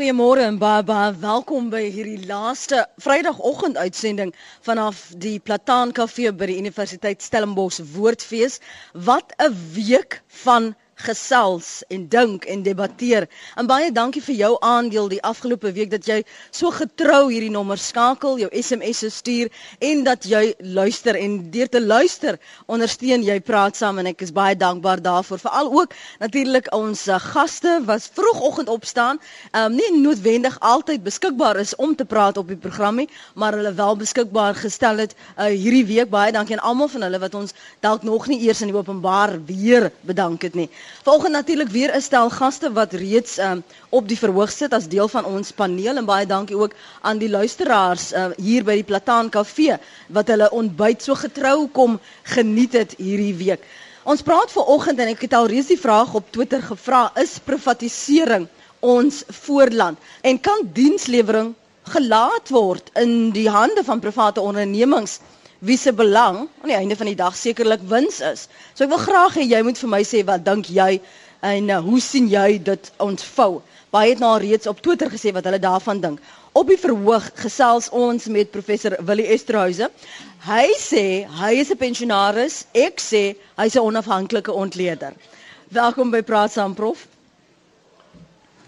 Goeiemôre en baie baie welkom by hierdie laaste Vrydagoggend uitsending vanaf die Plataan Kafee by die Universiteit Stellenbosch Woordfees. Wat 'n week van gesels en dink en debatteer. En baie dankie vir jou aandeel die afgelope week dat jy so getrou hierdie nommer skakel, jou SMS'e stuur en dat jy luister en deur te luister ondersteun jy praat saam en ek is baie dankbaar daarvoor. Veral ook natuurlik ons uh, gaste was vroegoggend opstaan, um, nie noodwendig altyd beskikbaar is om te praat op die program nie, maar hulle wel beskikbaar gestel het uh, hierdie week. Baie dankie aan almal van hulle wat ons dalk nog nie eers in die openbaar weer bedank het nie. Volgens natuurlik weer 'n stel gaste wat reeds um, op die verhoog sit as deel van ons paneel en baie dankie ook aan die luisteraars uh, hier by die Plataan Kafee wat hulle ontbyt so getrou kom geniet het hierdie week. Ons praat ver oggend en ek het al reeds die vraag op Twitter gevra, is privatisering ons voorland en kan dienslewering gelaat word in die hande van private ondernemings? Wie se belang aan die einde van die dag sekerlik wins is. So ek wil graag hê jy moet vir my sê wat dink jy en uh, hoe sien jy dit ontvou? Baie het nou reeds op Twitter gesê wat hulle daarvan dink. Op die verhoog gesels ons met professor Willie Esterhuise. Hy sê hy is 'n pensionaris, ek sê hy's 'n onafhanklike ontleder. Welkom by Praat saam prof.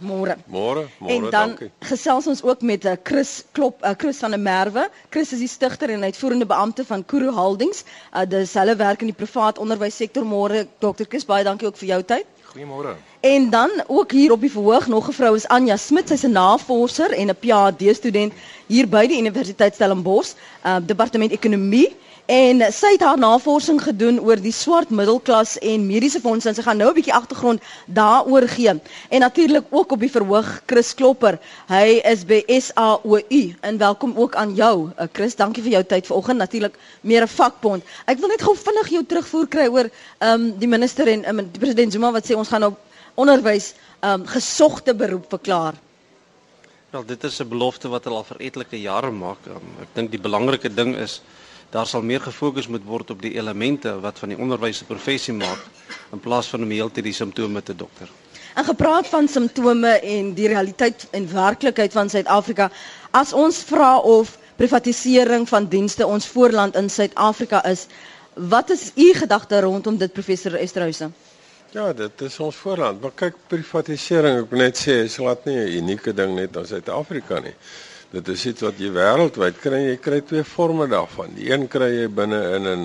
Môre. Môre, môre, En dan dankie. gesels ons ook met uh, Chris Klop, uh, Chris van der Merwe. Chris is die stigter en uitvoerende beampte van Kuru Holdings. Uh, dis hulle werk in die privaat onderwyssektor. Môre Dr. Chris, baie dankie ook vir jou tyd. Goeiemôre. En dan ook hier op die verhoog nog 'n vrou is Anja Smit, sy's 'n navorser en 'n PhD student hier by die Universiteit Stellenbosch, uh, departement ekonomie. En sy het haar navorsing gedoen oor die swart middelklas en mediese fondse en sy gaan nou 'n bietjie agtergrond daaroor gee. En natuurlik ook op die verhoog Chris Klopper. Hy is by SAOU en welkom ook aan jou. Uh, Chris, dankie vir jou tyd vanoggend. Natuurlik meer 'n vakbond. Ek wil net gou vinnig jou terugvoer kry oor ehm um, die minister en um, die president Zuma wat sê ons gaan nou onderwys ehm um, gesogte beroep verklaar. Wel, dit is 'n belofte wat hulle al vir etlike jare maak. Um, ek dink die belangrike ding is daar sal meer gefokus moet word op die elemente wat van die onderwys 'n professie maak in plaas van om heeltyd die simptome te dokter. En gepraat van simptome en die realiteit en werklikheid van Suid-Afrika, as ons vra of privatisering van dienste ons voorland in Suid-Afrika is, wat is u gedagte rondom dit professor Esterhuise? Ja, dit is ons voorland. Maar kyk, privatisering, ek wil net sê, is glad nie 'n unieke ding net in Suid-Afrika nie. Dit is iets wat jy wêreldwyd kry. Jy kry twee forme daarvan. Die een kry jy binne in 'n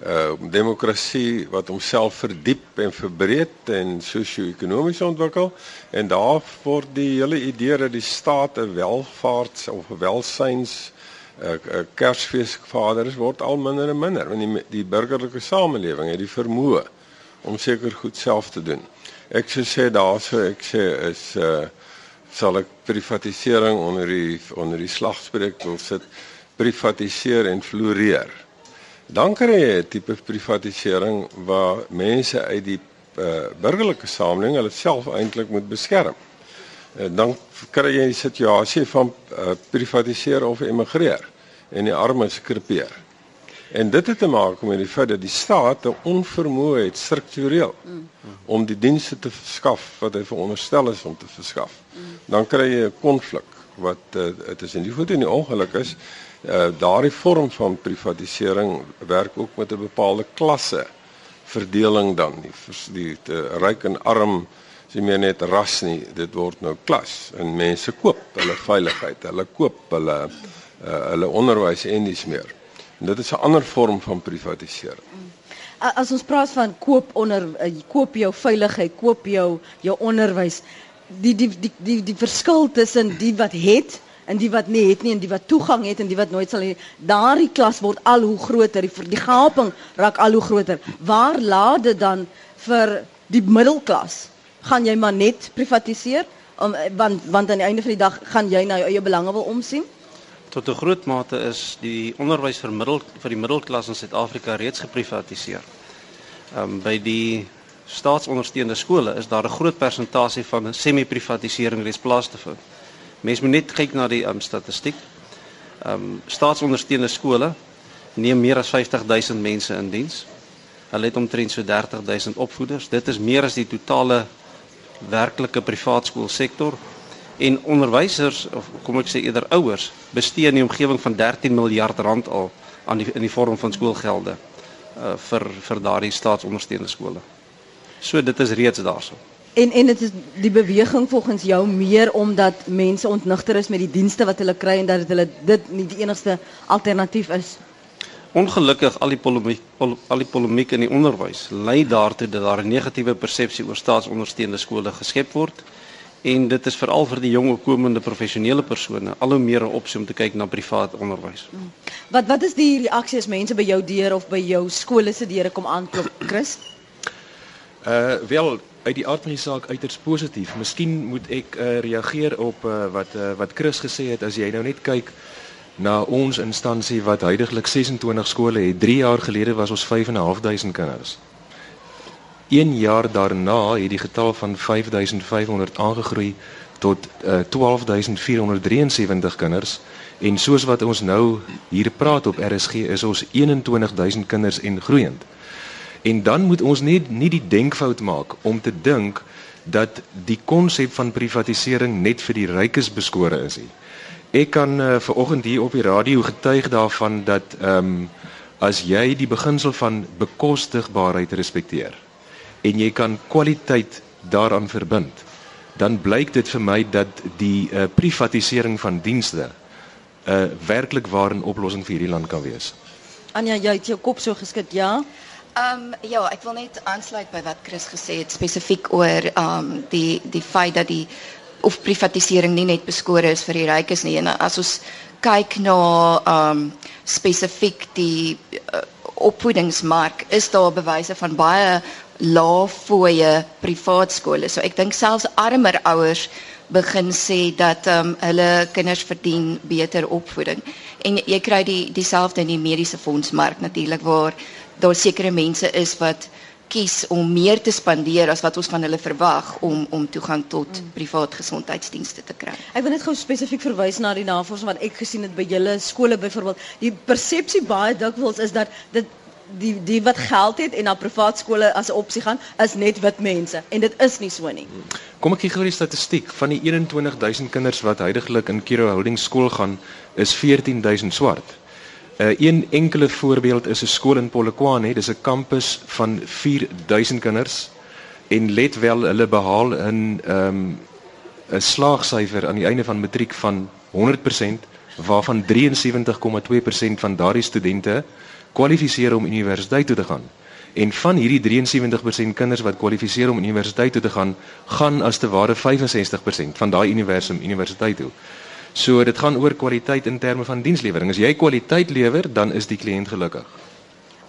uh demokrasie wat homself verdiep en verbreed en sosio-ekonomies ontwikkel en daar word die hele idee dat die staat 'n welvaarts of welsyns uh, uh, kersfeesvader is word al minder en minder want die die burgerlike samelewing het die vermoë om seker goed self te doen. Ek sou sê daarso ek sê is uh sal ek privatisering onder die onder die slagspreuk wil sit privatiseer en floreer. Dan kry jy 'n tipe privatisering waar mense uit die uh, burgerlike samelewing hulle self eintlik moet beskerm. Uh, dan kry jy 'n situasie van uh, privatiseer of emigreer en die armes krepeer. En dit het te maak met die feit dat die staat 'n onvermoë het struktureel om die dienste te verskaf wat hy veronderstel is om te verskaf. Dan kry jy 'n konflik wat dit uh, is in die voet en die ongeluk is uh, daardie vorm van privatisering werk ook met 'n bepaalde klasse verdeling dan die die, die ryk en arm is nie meer net ras nie dit word nou klas en mense koop hulle veiligheid hulle koop hulle uh, hulle onderwys en dis meer dit is 'n ander vorm van privatisering As ons praat van koop onder uh, koop jou veiligheid, koop jou jou onderwys, die die die die die verskil tussen die wat het en die wat nie het nie en die wat toegang het en die wat nooit sal hê, daardie klas word al hoe groter, die die gaping raak al hoe groter. Waar laat dit dan vir die middelklas? Gaan jy maar net privatiseer? Om want want aan die einde van die dag gaan jy na jou eie belange wil omsien? Tot 'n groot mate is die onderwys vir middel vir die middelklas in Suid-Afrika reeds geprivatiseer. Ehm um, by die staatsondersteunde skole is daar 'n groot persentasie van semi-privatisering reeds plaas te vind. Mens moet net kyk na die um, statistiek. Ehm um, staatsondersteunde skole neem meer as 50 000 mense in diens. Hulle het omtrent so 30 000 opvoeders. Dit is meer as die totale werklike privaat skoolsektor En onderwysers of kom ek sê eerder ouers bestee in die omgewing van 13 miljard rand al aan die in die vorm van skoolgelde uh vir vir daardie staatsondersteunde skole. So dit is reeds daarso. En en dit is die beweging volgens jou meer omdat mense ontnigter is met die dienste wat hulle kry en dat hulle dit nie die enigste alternatief is. Ongelukkig al die polemiek pol, al die polemiek in die onderwys lei daartoe dat daar 'n negatiewe persepsie oor staatsondersteunde skole geskep word en dit is veral vir die jong opkomende professionele persone al hoe meer 'n opsie om te kyk na privaat onderwys. Wat wat is die reaksie as mense by jou deur of by jou skole se deure kom aanklop, Chris? Uh wel uit die aard van die saak uiters positief. Miskien moet ek uh, reageer op uh, wat uh, wat Chris gesê het as jy nou net kyk na ons instansie wat heidaglik 26 skole het. 3 jaar gelede was ons 5.500 kinders. 1 jaar daarna het die getal van 5500 aangegroei tot uh, 12473 kinders en soos wat ons nou hier praat op RSG is ons 21000 kinders en groeiend. En dan moet ons net nie die denkfout maak om te dink dat die konsep van privatisering net vir die rykes beskore is nie. Ek kan uh, ver oggend hier op die radio getuig daarvan dat ehm um, as jy die beginsel van bekostigbaarheid respekteer en jy kan kwaliteit daaraan verbind, dan blyk dit vir my dat die uh, privatisering van dienste 'n uh, werklik ware oplossing vir hierdie land kan wees. Anja, jy het jou kop so geskit, ja? Ehm um, ja, ek wil net aansluit by wat Chris gesê het spesifiek oor ehm um, die die feit dat die of privatisering nie net beskore is vir die rykes nie. En as ons kyk na ehm um, spesifiek die uh, opvoedingsmark, is daar bewyse van baie laafooie privaat skole. So ek dink selfs armer ouers begin sê dat ehm um, hulle kinders verdien beter opvoeding. En jy kry die dieselfde in die mediese fondsmark natuurlik waar daar sekere mense is wat kies om meer te spandeer as wat ons van hulle verwag om om toegang tot mm. privaat gesondheidsdienste te kry. Ek wil net gou spesifiek verwys na die navorsing wat ek gesien het by julle skole byvoorbeeld. Die persepsie baie dikwels is dat dit die die wat geld het en na privaat skole as 'n opsie gaan is net wit mense en dit is nie so nie. Kom ek gee gou die statistiek van die 21000 kinders wat heidaglik in Kiro Holdings skool gaan is 14000 swart. Uh, een enkele voorbeeld is 'n skool in Polokwane, dis 'n kampus van 4000 kinders en let wel hulle behaal 'n ehm um, 'n slaagsyfer aan die einde van matriek van 100% waarvan 73,2% van daardie studente kwalifiseer om universiteit toe te gaan. En van hierdie 73% kinders wat kwalifiseer om universiteit toe te gaan, gaan as te ware 65% van daai universum universiteit toe. So dit gaan oor kwaliteit in terme van dienslewering. As jy kwaliteit lewer, dan is die kliënt gelukkig.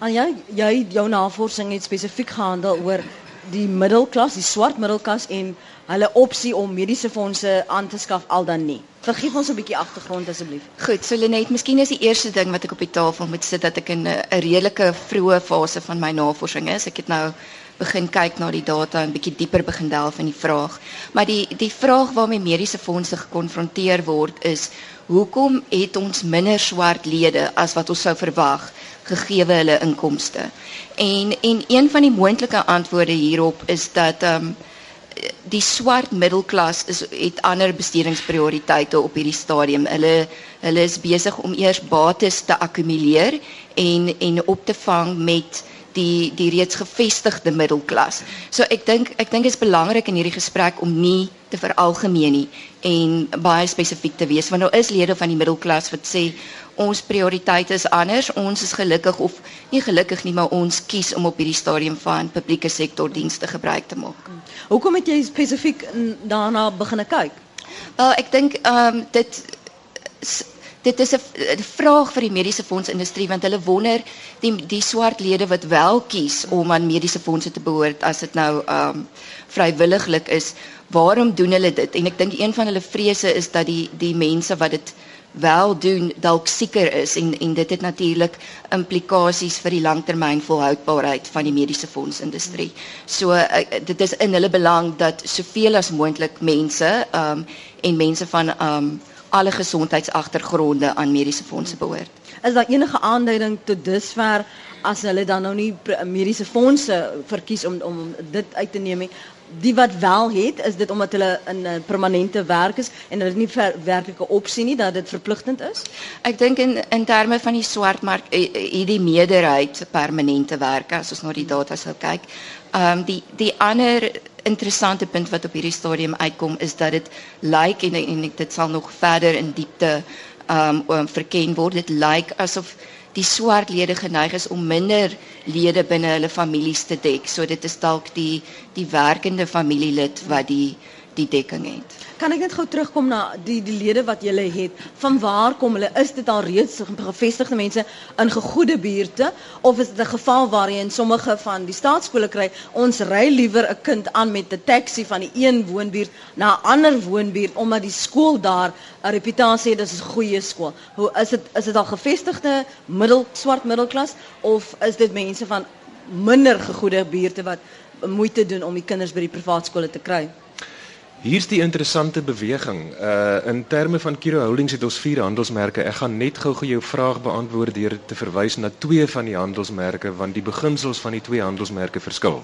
Aan jy jy jou navorsing het spesifiek gehandel oor die middelklas, die swart middelklas en hulle opsie om mediese fondse aan te skaf al dan nie. Vergeef ons 'n bietjie agtergrond asseblief. Goed, so Lenet, miskien is die eerste ding wat ek op die tafel moet sit dat ek in 'n redelike vroeë fase van my navorsing is. Ek het nou begin kyk na die data en bietjie dieper begin delf in die vraag. Maar die die vraag waarmee mediese fondse gekonfronteer word is hoekom het ons minder swart lede as wat ons sou verwag gegee hulle inkomste? En en een van die moontlike antwoorde hierop is dat ehm um, die swart middelklas is het ander bestedingsprioriteite op hierdie stadium. Hulle hulle is besig om eers bates te akkumuleer en en op te vang met die die reeds gevestigde middelklas. So ek dink ek dink dit is belangrik in hierdie gesprek om nie te veralgemeen nie en baie spesifiek te wees want nou is lede van die middelklas wat sê ons prioriteite is anders. Ons is gelukkig of nie gelukkig nie, maar ons kies om op hierdie stadium van publieke sektor dienste gebruik te maak. Hoekom het jy spesifiek daarna begin kyk? Wel, ek dink ehm um, dit dit is 'n vraag vir die mediese fondsindustrie want hulle wonder die die swart lede wat wel kies om aan mediese fondse te behoort as dit nou um vrywilliglik is, waarom doen hulle dit? En ek dink een van hulle vrese is dat die die mense wat dit wel doen dalk sieker is en en dit het natuurlik implikasies vir die langtermyn volhoubaarheid van die mediese fondsindustrie. So uh, dit is in hulle belang dat soveel as moontlik mense um en mense van um alle gesondheidsagtergronde aan mediese fondse behoort. Is daar enige aanduiding tot dusver as hulle dan nou nie mediese fondse verkies om om dit uit te neem nie? Die wat wel het, is dit omdat hulle in 'n permanente werk is en hulle nie werklike opsie nie dat dit verpligtend is? Ek dink in in terme van die swartmark hierdie meerderheid permanente werk as ons na die data sou kyk. Ehm die die ander interessante punt wat op hierdie stadium uitkom is dat lyk like, en en dit sal nog verder in diepte ehm um, verken word. Dit die swart lede geneig is om minder lede binne hulle families te dek. So dit is dalk die die werkende familielid wat die die dekking het. Kan ek net gou terugkom na die die lede wat jy het? Van waar kom hulle? Is dit al reeds gevestigde mense in gegoede buurte of is dit 'n geval waar jy in sommige van die staatskole kry ons ry liewer 'n kind aan met 'n taxi van die een woonbuurt na 'n ander woonbuurt omdat die skool daar 'n reputasie het as 'n goeie skool. Hoe is dit is dit al gevestigde middel swart middelklas of is dit mense van minder gegoede buurte wat moeite doen om die kinders by die privaat skole te kry? Hier's die interessante beweging. Uh in terme van Kiro Holdings het ons vier handelsmerke. Ek gaan net gou-gou jou vraag beantwoord deur te verwys na twee van die handelsmerke want die beginsels van die twee handelsmerke verskil.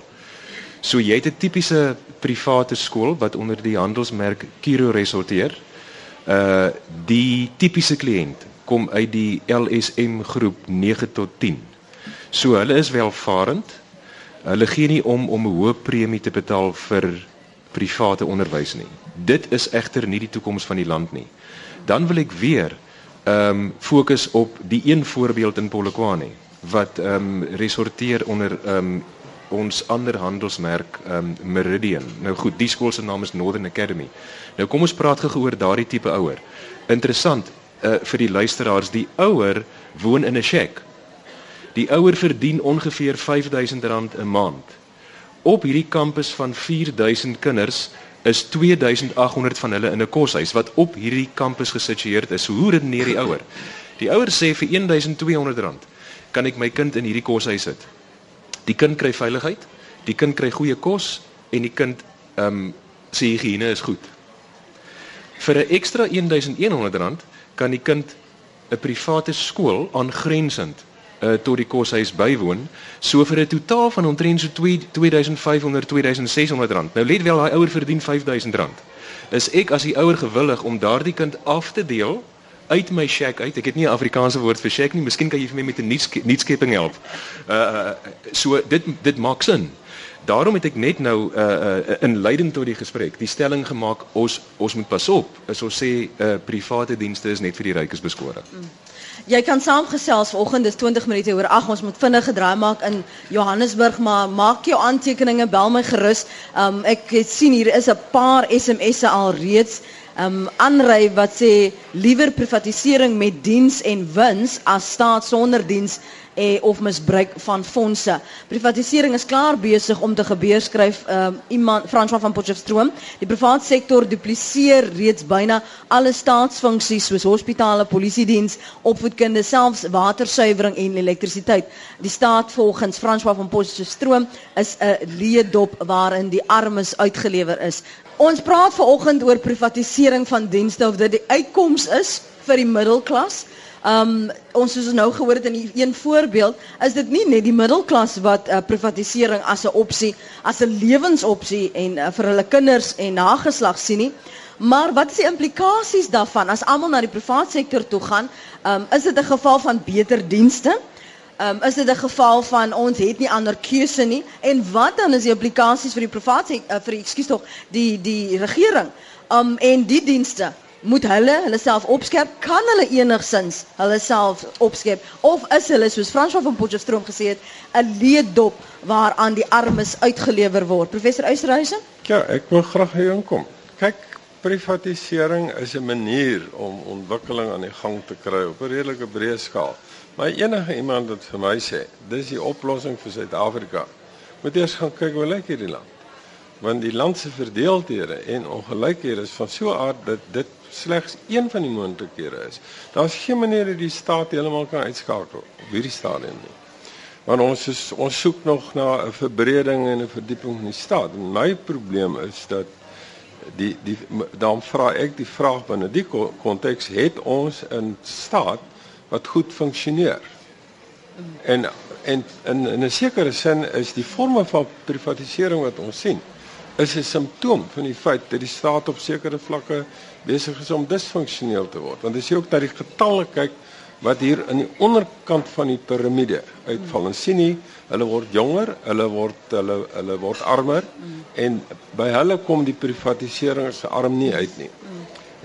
So jy het 'n tipiese private skool wat onder die handelsmerk Kiro resorteer. Uh die tipiese kliënt kom uit die LSM groep 9 tot 10. So hulle is welvarend. Hulle gee nie om om 'n hoë premie te betaal vir private onderwys nie. Dit is egter nie die toekoms van die land nie. Dan wil ek weer ehm um, fokus op die een voorbeeld in Polokwane wat ehm um, resorteer onder ehm um, ons ander handelsmerk ehm um, Meridian. Nou goed, die skool se naam is Northern Academy. Nou kom ons praat gou oor daardie tipe ouer. Interessant uh vir die luisteraars, die ouer woon in 'n shack. Die ouer verdien ongeveer R5000 'n maand op hierdie kampus van 4000 kinders is 2800 van hulle in 'n koshuis wat op hierdie kampus gesitueerd is. Hoe redeneer die ouer? Die ouer sê vir R1200 kan ek my kind in hierdie koshuis sit. Die kind kry veiligheid, die kind kry goeie kos en die kind ehm um, se higiëne is goed. Vir 'n ekstra R1100 kan die kind 'n private skool aangrensend uh, tot die koshuis bywoon, so vir 'n totaal van omtrent so 2500 2600 rand. Nou let wel, daai ouer verdien 5000 rand. Is ek as die ouer gewillig om daardie kind af te deel uit my shack uit. Ek het nie 'n Afrikaanse woord vir shack nie. Miskien kan jy vir my met 'n nuutskepping help. Uh so dit dit maak sin. Daarom het ek net nou uh uh in leiding tot die gesprek die stelling gemaak ons ons moet pas op. Is ons sê uh private dienste is net vir die rykes beskore. Mm. Jy kan saamgesels vanoggend dis 20 minute oor 8 ons moet vinnig gedraai maak in Johannesburg maar maak jou aantekeninge bel my gerus. Um ek het sien hier is 'n paar SMS'e al reeds um aanry wat sê liewer privatisering met diens en wins as staat sonder diens eh, of misbruik van fondse. Privatisering is klaar besig om te gebeur skryf um, iemand François van Potchefstroom. Die private sektor dupliseer reeds byna alle staatsfunksies soos hospitale, polisiediens, opvoedkunde, selfs watersuiwering en elektrisiteit. Die staat volgens François van Potchefstroom is 'n leedop waarin die armes uitgelewer is. Ons praat vanoggend oor privatisering van dienste of dit die uitkoms is vir die middelklas. Um ons ons nou gehoor het in die een voorbeeld, is dit nie net die middelklas wat uh, privatisering as 'n opsie, as 'n lewensopsie en uh, vir hulle kinders en nageslag sien nie. Maar wat is die implikasies daarvan as almal na die private sektor toe gaan? Um is dit 'n geval van beter dienste? Um is dit 'n geval van ons het nie ander keuse nie? En wat dan is die implikasies vir die private uh, vir ekskuus tog die die regering? Um en die dienste moet hulle hulle self opskep? Kan hulle enigsins hulle self opskep? Of is hulle soos François van Potchefstroom gesê het 'n leedop waaraan die armes uitgelewer word? Professor Uysterhuizen ja ek wil graag hier inkom. Kyk privatisering is 'n manier om ontwikkeling aan die gang te kry op 'n redelike breë skaal. Maar enige iemand wat vir my sê dis die oplossing vir Suid-Afrika. Moet eers gaan kyk hoe lyk hierdie land. Want die land se verdeeldhede en ongelykhede is van so 'n aard dat dit slegs een van die moontlikhede is. Daar's geen manier dat die staat heeltemal kan uitskakel op hierdie stadium nie. Want ons is ons soek nog na 'n verbreding en 'n verdieping van die staat. En my probleem is dat die die dan vra ek die vraag binne die konteks het ons 'n staat wat goed funksioneer. En en in in 'n sekere sin is die forme van privatisering wat ons sien is 'n simptoom van die feit dat die staat op sekere vlakke besig is om disfunksioneel te word. Want as jy ook na die getalle kyk wat hier in die onderkant van die piramide uitval, dan sien jy hulle word jonger, hulle word hulle hulle word armer en by hulle kom die privatisering se arm nie uit nie.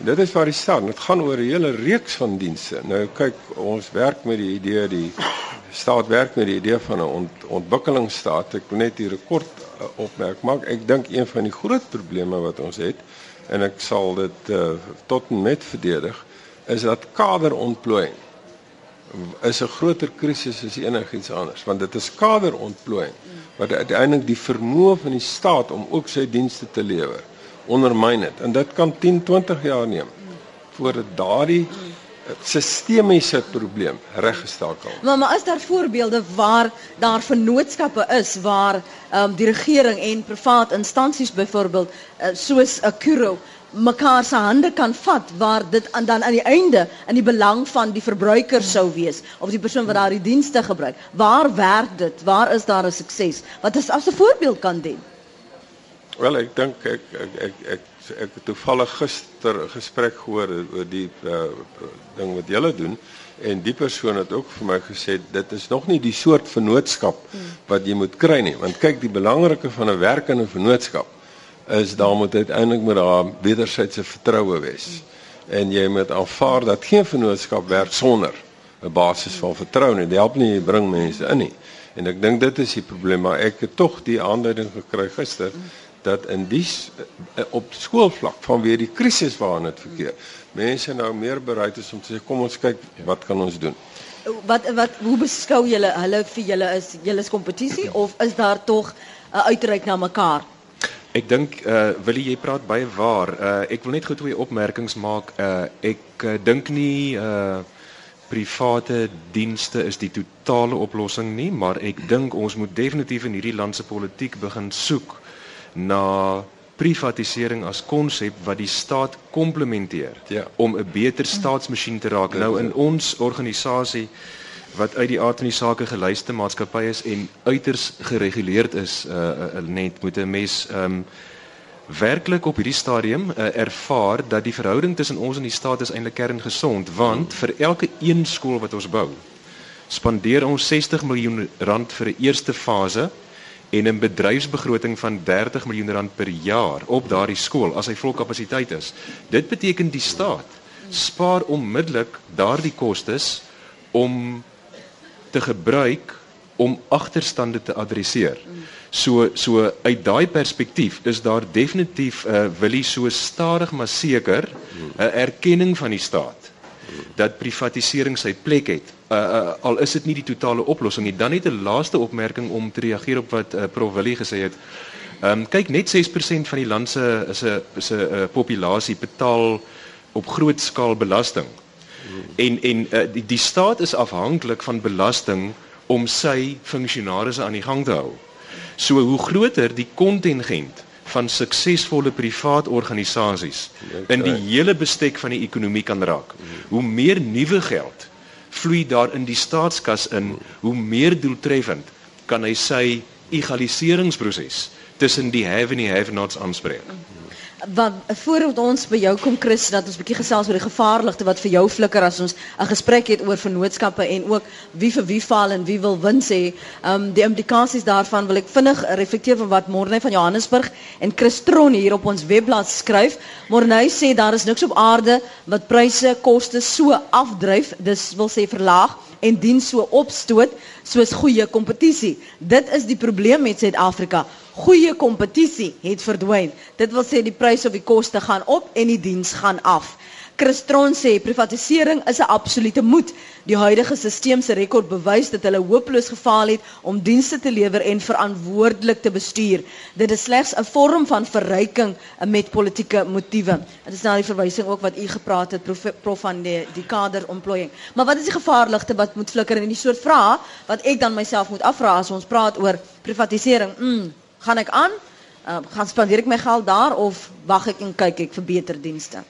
En dit is waar die staan. Dit gaan oor 'n hele reeks van dienste. Nou kyk, ons werk met die idee die staat werk met die idee van 'n ont, ontwikkelingsstaat. Ek wil net hier 'n kort uh, opmerk maak. Ek dink een van die groot probleme wat ons het en ek sal dit uh, tot en met verdedig is dat kaderontplooiing is 'n groter krisis as enigiets anders want dit is kaderontplooiing wat uiteindelik die vermoë van die staat om ook sy dienste te lewer ondermyn het. En dit kan 10, 20 jaar neem voordat daardie sistemiese probleem reggestel kan word. Maar maar is daar voorbeelde waar daar vennootskappe is waar ehm um, die regering en privaat instansies byvoorbeeld uh, soos 'n Kuro mekaar se hande kan vat waar dit aan dan aan die einde in die belang van die verbruiker sou wees of die persoon wat daardie dienste gebruik. Waar werk dit? Waar is daar 'n sukses? Wat is as 'n voorbeeld kan dien? Wel, ek dink ek ek ek ek ek het toevallig gister 'n gesprek gehoor oor die uh, ding wat julle doen en die persoon het ook vir my gesê dit is nog nie die soort vennootskap wat jy moet kry nie want kyk die belangrike van 'n werkende vennootskap is daar moet uiteindelik met daar wederwysige vertroue wees. En jy moet aanvaar dat geen vennootskap werk sonder 'n basis van vertroue nie dit help nie jy bring mense in nie. En ek dink dit is die probleem maar ek het tog die aanduiding gekry gister dat in die eh, op skoolvlak vanweer die krisis waarin dit verkeer mense nou meer bereid is om te sê kom ons kyk wat kan ons doen Wat wat hoe beskou julle hulle vir julle is julle is kompetisie of is daar tog 'n uh, uitreik na mekaar Ek dink uh Willie jy praat baie waar. Uh ek wil net gou twee opmerkings maak. Uh ek uh, dink nie uh private dienste is die totale oplossing nie, maar ek dink ons moet definitief in hierdie land se politiek begin soek na privatisering as konsep wat die staat komplementeer ja. om 'n beter staatsmasjien te raak. Nou in ons organisasie wat uit die aard van die sake geluiste maatskappy is en uiters gereguleerd is, uh, uh, net moet 'n mens um werklik op hierdie stadium uh, ervaar dat die verhouding tussen ons en die staat is eintlik kerngesond want vir elke een skool wat ons bou spandeer ons 60 miljoen rand vir 'n eerste fase en 'n bedryfsbegroting van 30 miljoen rand per jaar op daardie skool as hy vol kapasiteit is. Dit beteken die staat spaar onmiddellik daardie kostes om te gebruik om agterstande te adresseer. So so uit daai perspektief is daar definitief 'n uh, wil hy so stadig maar seker 'n uh, erkenning van die staat dat privatisering sy plek het. Uh, uh, al is dit nie die totale oplossing nie. Dan net 'n laaste opmerking om te reageer op wat uh, Prof Willie gesê het. Ehm um, kyk net 6% van die land se is 'n is 'n uh, populasie betaal op groot skaal belasting. En en uh, die die staat is afhanklik van belasting om sy funksionarisse aan die gang te hou. So hoe groter die kontingent van suksesvolle privaat organisasies in die hele bestek van die ekonomie kan raak. Hoe meer nuwe geld vloei daar in die staatskas in, hoe meer doeltreffend kan hy sy egaliseringsproses tussen die have en die have nots aanspreek wat voordat ons by jou kom Chris dat ons bietjie gesels oor die gevaarligte wat vir jou flikker as ons 'n gesprek het oor vennootskappe en ook wie vir wie val en wie wil win sê. Ehm um, die implikasies daarvan wil ek vinnig reflekteer van wat Morney van Johannesburg en Chris Tron hier op ons webblad skryf. Morney sê daar is niks op aarde wat pryse kostes so afdryf, dis wil sê verlaag en dien so opstoot soos goeie kompetisie. Dit is die probleem met Suid-Afrika. Goeie kompetisie het verdwyn. Dit wil sê die pryse of die koste gaan op en die diens gaan af. Christron sê privatisering is 'n absolute moet. Die huidige stelsel se rekord bewys dat hulle hopeloos gefaal het om dienste te lewer en verantwoordelik te bestuur. Dit is slegs 'n vorm van verryking met politieke motiewe. Dit is nou die verwysing ook wat u gepraat het prof, prof van die die kaderontplooiing. Maar wat is die gevaarligte wat moet flikker in die soort vrae wat ek dan myself moet afvra as ons praat oor privatisering? Mm, gaan ek aan? Uh, gaan spandeer ek my geld daar of wag ek en kyk ek vir beter dienste?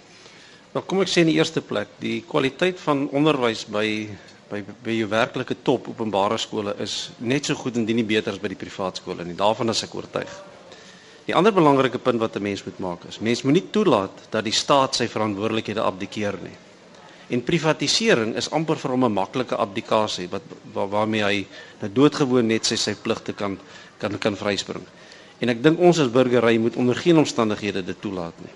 Nou kom ek sê in die eerste plek, die kwaliteit van onderwys by by by jou werklike top openbare skole is net so goed indien nie beter as by die privaat skole nie. Daarvan is ek oortuig. Die ander belangrike punt wat 'n mens moet maak is, mens moenie toelaat dat die staat sy verantwoordelikhede abdikeer nie. En privatisering is amper vir hom 'n maklike abdikasie wat waar, waarmee hy nou doodgewoon net sy sy pligte kan kan kan vryspring. En ek dink ons as burgery moet onder geen omstandighede dit toelaat nie.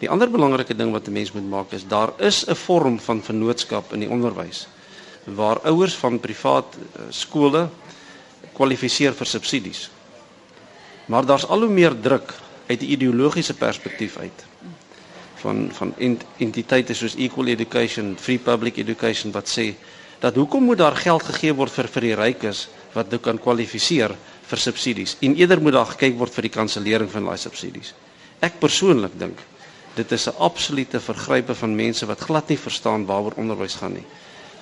Die ander belangrike ding wat 'n mens moet maak is daar is 'n vorm van vennootskap in die onderwys waar ouers van privaat eh, skole kwalifiseer vir subsidies. Maar daar's al hoe meer druk uit 'n ideologiese perspektief uit van van entiteite soos Equal Education, Free Public Education wat sê dat hoekom moet daar geld gegee word vir vir die rykes wat nou kan kwalifiseer vir subsidies en eerder moet daar gekyk word vir die kansellering van daai subsidies. Ek persoonlik dink dit is 'n absolute vergrype van mense wat glad nie verstaan waaroor onderwys gaan nie.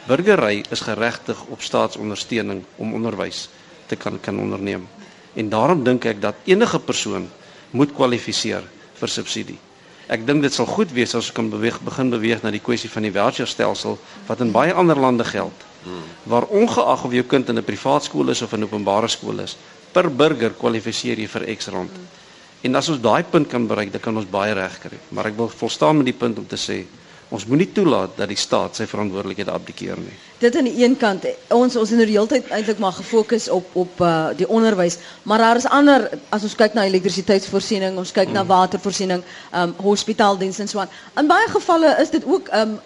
Burgery is geregtig op staatsondersteuning om onderwys te kan kan onderneem. En daarom dink ek dat enige persoon moet kwalifiseer vir subsidie. Ek dink dit sal goed wees as ons kan beweeg begin beweeg na die kwessie van die voucherstelsel wat in baie ander lande geld. Waar ongeag of jou kind in 'n privaat skool is of in 'n openbare skool is, per burger kwalifiseer jy vir X rand. En as ons daai punt kan bereik, dan kan ons baie reg kry. Maar ek wil volstaan met die punt om te sê Ons moenie toelaat dat die staat sy verantwoordelikhede abdikeer nie. Dit aan die een kant, ons ons in die hele tyd eintlik maar gefokus op op uh, die onderwys, maar daar is ander as ons kyk na elektrisiteitsvoorsiening, ons kyk mm. na watervoorsiening, um hospitaaldienste en so aan. In baie gevalle is dit ook um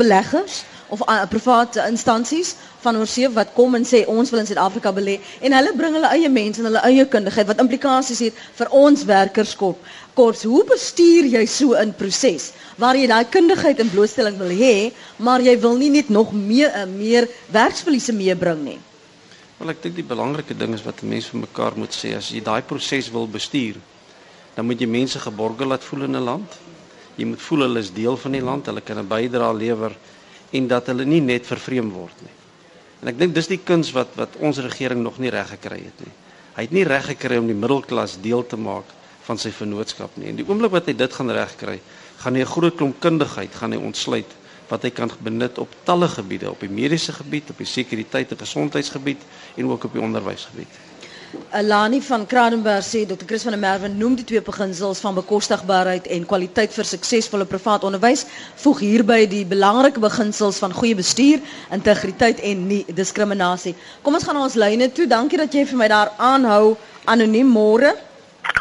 beleggers of uh, private instansies van oorsee wat kom en sê ons wil in Suid-Afrika belê en hulle bring hulle eie mense en hulle eie kundigheid wat implikasies het vir ons werkers kort. Hoe bestuur jy so 'n proses waar jy daai kundigheid in blootstelling wil hê, maar jy wil nie net nog meer uh, meer werksverliese meebring nie. Wel ek dink die belangrike ding is wat mense vir mekaar moet sê as jy daai proses wil bestuur, dan moet jy mense geborgel laat voel in 'n land. Jy moet voel hulle is deel van die land, hulle kan 'n bydrae lewer en dat hulle nie net vervreem word nie. En ek dink dis die kuns wat wat ons regering nog nie reg gekry het nie. Hy het nie reg gekry om die middelklas deel te maak van sy vennootskap nie. En die oomblik wat hy dit gaan regkry, gaan hy 'n groot klomp kundigheid gaan hy ontsluit wat hy kan benut op talle gebiede, op die mediese gebied, op die sekuriteit en gesondheidsgebied en ook op die onderwysgebied. Alani van Kranenberg sê Dr. Chris van der Merwe noem die twee beginsels van bekostigbaarheid en kwaliteit vir suksesvolle privaat onderwys. Voeg hierby die belangrike beginsels van goeie bestuur, integriteit en nie diskriminasie. Kom ons gaan na ons lyne toe. Dankie dat jy vir my daar aanhou. Anoniem môre.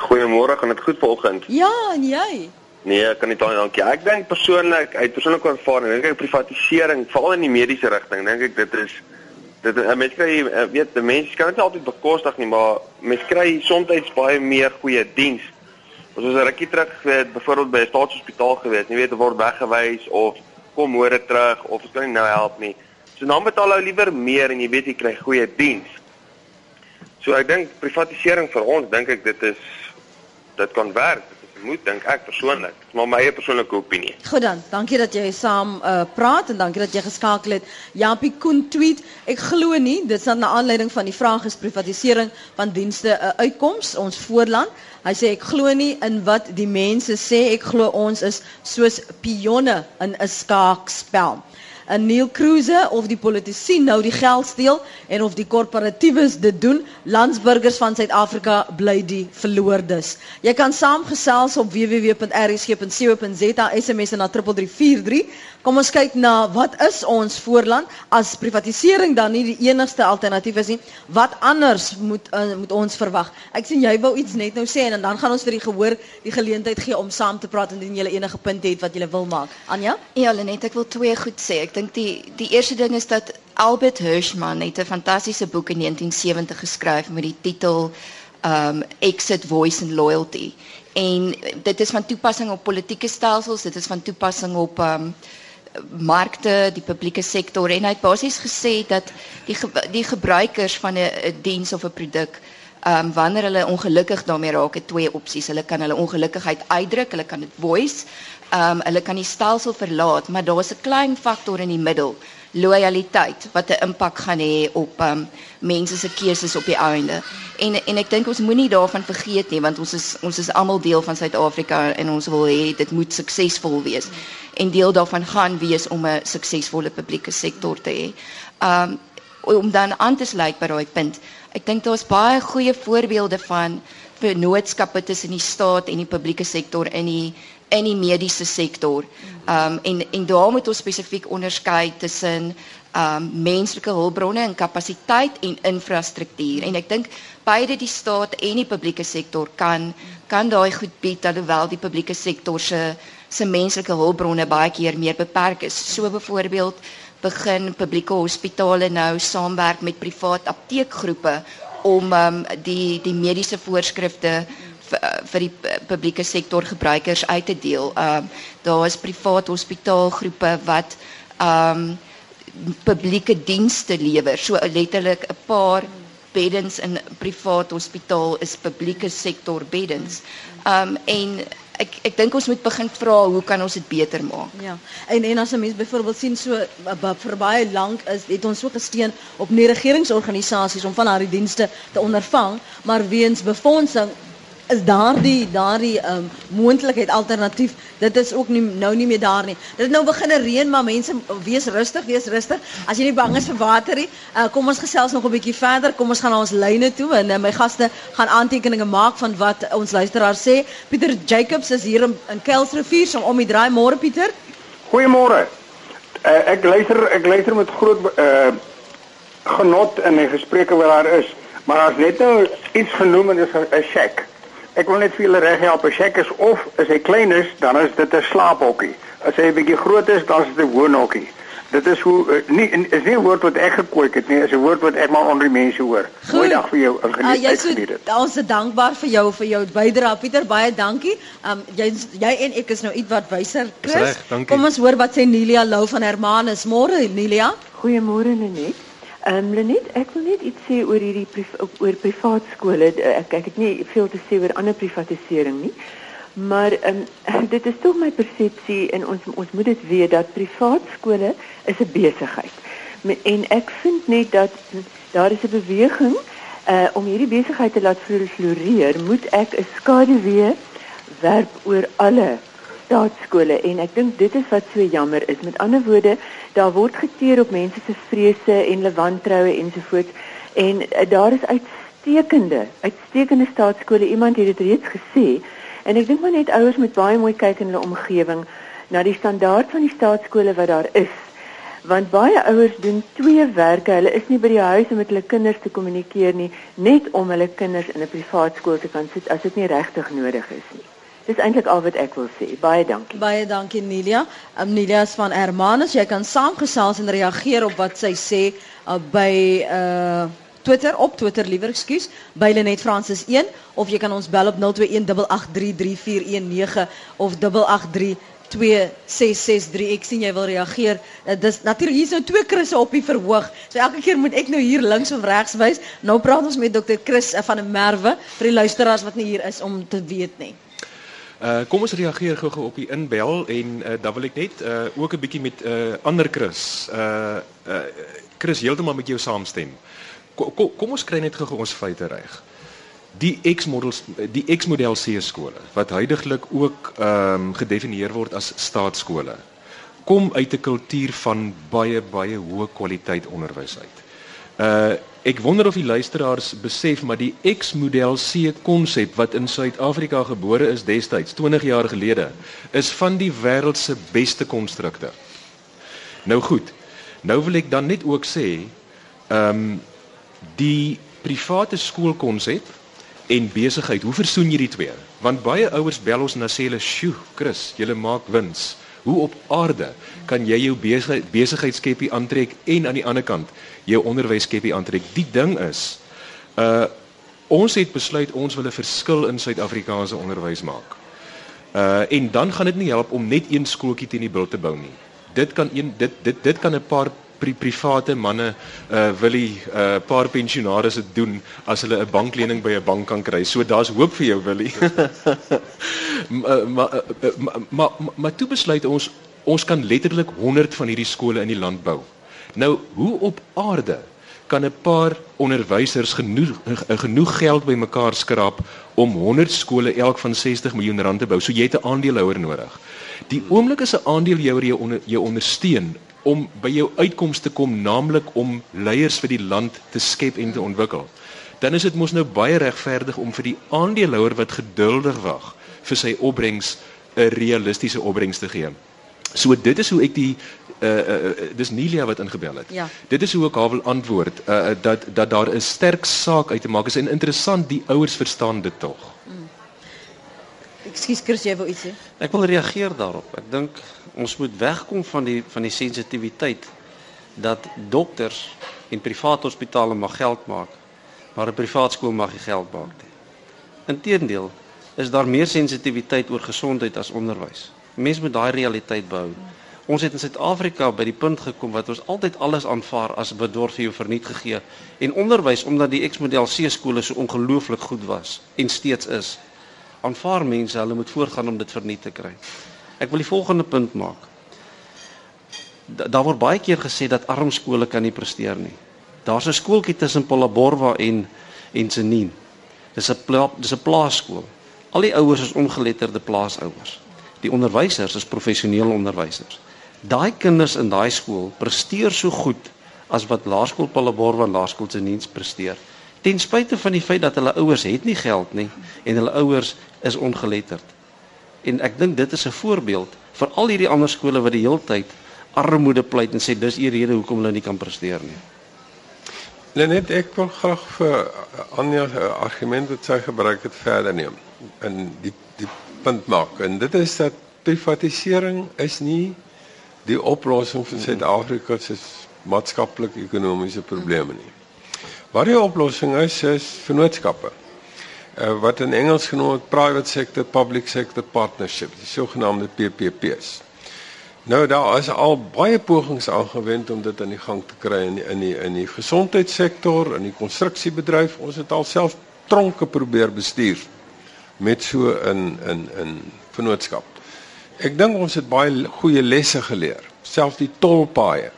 Goeiemôre, gaan dit goed vanoggend? Ja, en jy? Nee, ek kan nie daai dankie. Ek dink persoonlik, uit persoonlike ervaring, dink ek privatisering, veral in die mediese rigting, dink ek dit is dit 'n mens kry eh, weet die mense kan dit altyd bekostig nie, maar mens kry soms baie meer goeie diens. Ons was 'n rukkie terug weet byvoorbeeld by 'n staatshospitaal gewees, jy weet word weggewys of kom môre terug of ons kan nie nou help nie. So dan betaal ou liewer meer en jy weet jy kry goeie diens. So ek dink privatisering vir ons dink ek dit is dit kan werk moet dink ek persoonlik. Dis maar my eie persoonlike opinie. Goed dan. Dankie dat jy saam uh, praat en dankie dat jy geskakel het. Jampie Koen tweet: Ek glo nie dit is 'n aanleiding van die vraag is privatisering van dienste 'n uh, uitkoms ons voorland. Hy sê ek glo nie in wat die mense sê. Ek glo ons is soos pionne in 'n skaakspel. 'n Neil Cruise of die politici nou die geld steel en of die korporatiewe dit doen, landsburgers van Suid-Afrika bly die verloordes. Jy kan saamgesels op www.rsg.co.za SMS na 3343. Kom ons kyk na wat is ons voorland as privatisering dan nie die enigste alternatief is nie. Wat anders moet uh, moet ons verwag? Ek sien jy wou iets net nou sê en dan gaan ons vir die gehoor die geleentheid gee om saam te praat indien jy enige punte het wat jy wil maak. Anja? Ja, Lenet, ek wil twee goed sê. Ek dink die die eerste ding is dat Albert Hirschman het 'n fantastiese boek in 1970 geskryf met die titel um Exit Voice and Loyalty. En dit is van toepassing op politieke stelsels, dit is van toepassing op um markte, die publieke sektor en hy het basies gesê dat die die gebruikers van 'n diens of 'n produk um wanneer hulle ongelukkig daarmee raak, het twee opsies. Hulle kan hulle ongelukkigheid uitdruk, hulle kan dit voice um hulle kan die stelsel verlaat, maar daar's 'n klein faktor in die middel, loyaliteit wat 'n impak gaan hê op um mense se keuses op die einde. En en ek dink ons moenie daarvan vergeet nie want ons is ons is almal deel van Suid-Afrika en ons wil hê dit moet suksesvol wees. En deel daarvan gaan wees om 'n suksesvolle publieke sektor te hê. Um om dan aan te sluit by daai punt. Ek dink daar's baie goeie voorbeelde van vennootskappe tussen die staat en die publieke sektor in die in die mediese sektor. Ehm um, en en daar moet ons spesifiek onderskei tussen ehm um, menslike hulpbronne en kapasiteit en infrastruktuur. En ek dink beide die staat en die publieke sektor kan kan daai goed bied alhoewel die publieke sektor se se menslike hulpbronne baie keer meer beperk is. So byvoorbeeld begin publieke hospitale nou saamwerk met privaat apteekgroepe om um, die die mediese voorskrifte vir die publieke sektor gebruikers uit te deel. Ehm um, daar is privaat hospitaalgroepe wat ehm um, publieke dienste lewer. So letterlik 'n paar beddens in privaat hospitaal is publieke sektor beddens. Ehm um, en ek ek dink ons moet begin vra hoe kan ons dit beter maak? Ja. En en as 'n mens byvoorbeeld sien so vir baie lank is het ons so gesteun op nie regeringsorganisasies om van daardie dienste te ondervang, maar weens befondsing is daardie daardie um, moontlikheid alternatief. Dit is ook nie nou nie meer daar nie. Dit nou begin reën, maar mense wees rustig, wees rustig. As jy nie bang is vir water nie, uh, kom ons gesels nog 'n bietjie verder. Kom ons gaan na ons lyne toe en uh, my gaste gaan aantekeninge maak van wat ons luisteraars sê. Pieter Jacobs is hier in, in Kelsrivier, so om die draai môre Pieter. Goeiemôre. Uh, ek luister ek luister met groot uh, genot in die gesprekke wat daar is. Maar as net nou iets genoem en is 'n shack. Ek wil net vir julle reg help, as ek is of as hy klein is, dan is dit 'n slaaphokkie. As hy 'n bietjie groot is, dan is dit 'n woonhokkie. Dit is hoe uh, nie is nie 'n woord wat ek gekwoek het nie, is 'n woord wat ek maar onder die mense hoor. Goeie dag vir jou, geniet uh, geniet dit. Ons is dankbaar vir jou vir jou bydrae. Pieter, baie dankie. Um jy jy en ek is nou ietwat wyser. Chris, reg, kom ons hoor wat sê Nelia Lou van Hermanus. Môre Nelia. Goeiemôre Nenet. Ehm um, Lenet, ek wil net iets sê oor hierdie priv oor privaat skole. Ek ek het nie veel te sê oor ander privatisering nie. Maar ehm um, dit is tog my persepsie en ons ons moet dit weet dat privaat skole is 'n besigheid. En ek vind net dat daar is 'n beweging uh om hierdie besigheid te laat floreer, moet ek 'n skaduwee werp oor alle staatskole en ek dink dit is wat so jammer is. Met ander woorde, daar word geteer op mense se vrese en hulle wantroue ensovoorts en uh, daar is uitstekende, uitstekende staatskole. Iemand het dit reeds gesê en ek dink maar net ouers moet baie mooi kyk in hulle omgewing na die standaard van die staatskole wat daar is. Want baie ouers doen twee werke. Hulle is nie by die huis om met hulle kinders te kommunikeer nie, net om hulle kinders in 'n privaat skool te kan sit as dit nie regtig nodig is nie. Dis eintlik al wat ek wil sê. Baie dankie. Baie dankie Nelia. Um, Nelia is van Hermanus. Jy kan saamgesels en reageer op wat sy sê uh, by uh Twitter op Twitter liewer ekskuus by Lenet Francis 1 of jy kan ons bel op 0218833419 of 8832663 ek sien jy wil reageer uh, dis natuurlik hier's nou twee Chrisse op die verhoog so elke keer moet ek nou hier links of regs wys nou praat ons met dokter Chris uh, van der Merwe vir die luisteraars wat nie hier is om te weet nie Uh kom ons reageer gou-gou op die inbel en uh, dan wil ek net uh ook 'n bietjie met uh ander Chris. Uh uh Chris heeltemal met jou saamstem. Kom kom, kom ons kry net gou-gou ons feite reg. Die X-models die X-model C skole wat huidigelik ook ehm um, gedefinieer word as staatskole kom uit 'n kultuur van baie baie hoë kwaliteit onderwys uit. Uh ek wonder of die luisteraars besef maar die X-model C konsep wat in Suid-Afrika gebore is destyds 20 jaar gelede is van die wêreld se beste konstrukte. Nou goed. Nou wil ek dan net ook sê ehm um, die private skoolkonsep en besigheid, hoe versoen jy die twee? Want baie ouers bel ons en dan sê hulle, "Sjoe, Chris, jy maak wins." Hoe op aarde kan jy jou besigheidskepie aantrek en aan die ander kant jou onderwyskepie aantrek? Die ding is uh ons het besluit ons wil 'n verskil in Suid-Afrikaanse onderwys maak. Uh en dan gaan dit nie help om net een skooltjie teen die bil te bou nie. Dit kan een dit dit dit kan 'n paar pri private manne uh wil 'n uh, paar pensionaars dit doen as hulle 'n banklening by 'n bank kan kry. So daar's hoop vir jou Willie. maar maar maar maar maar toe besluit ons ons kan letterlik 100 van hierdie skole in die land bou. Nou, hoe op aarde kan 'n paar onderwysers genoeg genoeg geld bymekaar skraap om 100 skole elk van 60 miljoen rand te bou? So jy het 'n aandeelhouer nodig. Die oomblik is 'n aandeelhouer jou onder, jou ondersteun om by jou uitkomste kom naamlik om leiers vir die land te skep en te ontwikkel dan is dit mos nou baie regverdig om vir die aandeelhouer wat geduldig wag vir sy opbrengs 'n realistiese opbrengs te gee. So dit is hoe ek die uh, uh dis Nelia wat ingebel het. Ja. Dit is hoe ek haar wil antwoord uh dat dat daar 'n sterk saak uit te maak is en interessant die ouers verstaan dit tog. Mm. Ekskuus Chris, jy wou iets sê? Ek wil reageer daarop. Ek dink ons moet wegkom van die van die sensitiwiteit dat dokters en private hospitale mag geld maak, maar 'n privaat skool mag nie geld maak nie. Inteendeel, is daar meer sensitiwiteit oor gesondheid as onderwys. Mense moet daai realiteit behou. Ons het in Suid-Afrika by die punt gekom wat ons altyd alles aanvaar as bedorf vir jou verniet gegee en onderwys omdat die X-model C skole so ongelooflik goed was en steeds is aanvaar mense hulle moet voortgaan om dit verniet te kry. Ek wil die volgende punt maak. Da, daar word baie keer gesê dat arm skole kan nie presteer nie. Daar's 'n skooltjie tussen Polaborwa en en Senin. Dis 'n pla, dis 'n plaasskool. Al die ouers is ongeletterde plaasouers. Die onderwysers is professionele onderwysers. Daai kinders in daai skool presteer so goed as wat Laerskool Polaborwa en Laerskool Senin presteer ten spyte van die feit dat hulle ouers het nie geld nie en hulle ouers is ongeletterd. En ek dink dit is 'n voorbeeld vir al hierdie ander skole wat die heeltyd armoede pleit en sê dis die rede hoekom hulle nie kan presteer nie. Lenet ek wil graag vir Anja se argument wat sy gebruik het verder neem en die die punt maak en dit is dat privatisering is nie die oplossing vir Suid-Afrika se maatskaplike ekonomiese probleme nie. Wat die oplossing is is vennootskappe. Uh, wat in Engels genoem word private sector public sector partnership, die sogenaamde PPP's. Nou daar is al baie pogings aangewend om dit aan die gang te kry in die, in die in die gesondheidssektor, in die konstruksiebedryf. Ons het alself tronke probeer bestuur met so in in in vennootskap. Ek dink ons het baie goeie lesse geleer, selfs die tolpaaie.